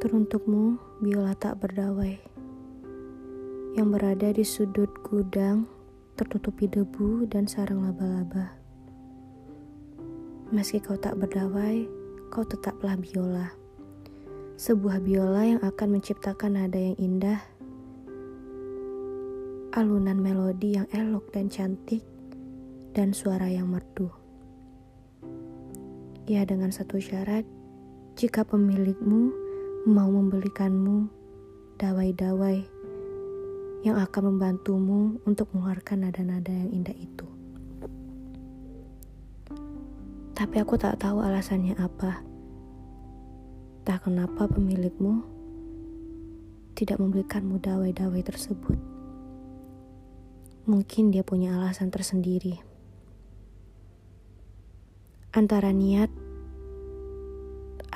Teruntukmu, biola tak berdawai yang berada di sudut gudang tertutupi debu dan sarang laba-laba. Meski kau tak berdawai, kau tetaplah biola. Sebuah biola yang akan menciptakan nada yang indah, alunan melodi yang elok dan cantik, dan suara yang merdu. Ya dengan satu syarat, jika pemilikmu mau membelikanmu dawai-dawai yang akan membantumu untuk mengeluarkan nada-nada yang indah itu. Tapi aku tak tahu alasannya apa. Tak kenapa pemilikmu tidak membelikanmu dawai-dawai tersebut. Mungkin dia punya alasan tersendiri. Antara niat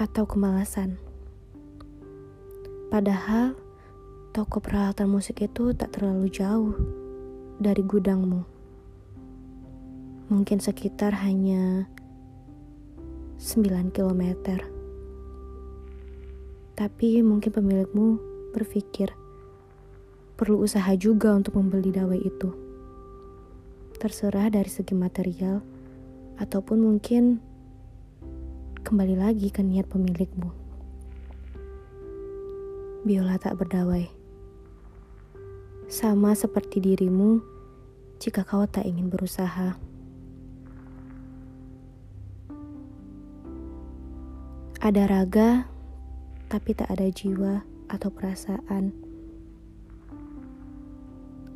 atau kemalasan. Padahal toko peralatan musik itu tak terlalu jauh dari gudangmu. Mungkin sekitar hanya 9 km. Tapi mungkin pemilikmu berpikir perlu usaha juga untuk membeli dawai itu. Terserah dari segi material ataupun mungkin kembali lagi ke niat pemilikmu. Biola tak berdawai. Sama seperti dirimu jika kau tak ingin berusaha. Ada raga, tapi tak ada jiwa atau perasaan.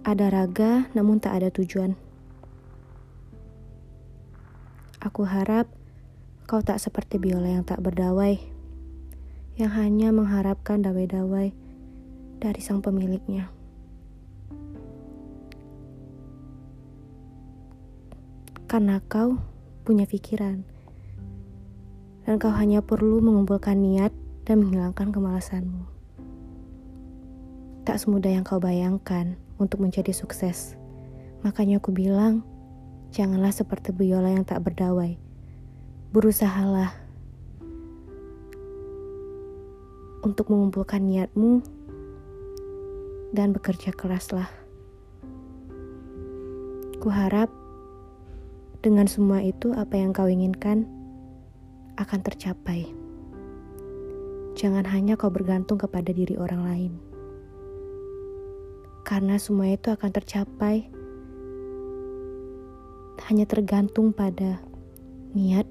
Ada raga, namun tak ada tujuan. Aku harap Kau tak seperti biola yang tak berdawai, yang hanya mengharapkan dawai-dawai dari sang pemiliknya. Karena kau punya pikiran, dan kau hanya perlu mengumpulkan niat dan menghilangkan kemalasanmu. Tak semudah yang kau bayangkan untuk menjadi sukses. Makanya aku bilang, janganlah seperti biola yang tak berdawai berusahalah untuk mengumpulkan niatmu dan bekerja keraslah. Kuharap dengan semua itu apa yang kau inginkan akan tercapai. Jangan hanya kau bergantung kepada diri orang lain. Karena semua itu akan tercapai hanya tergantung pada niat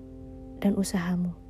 dan usahamu.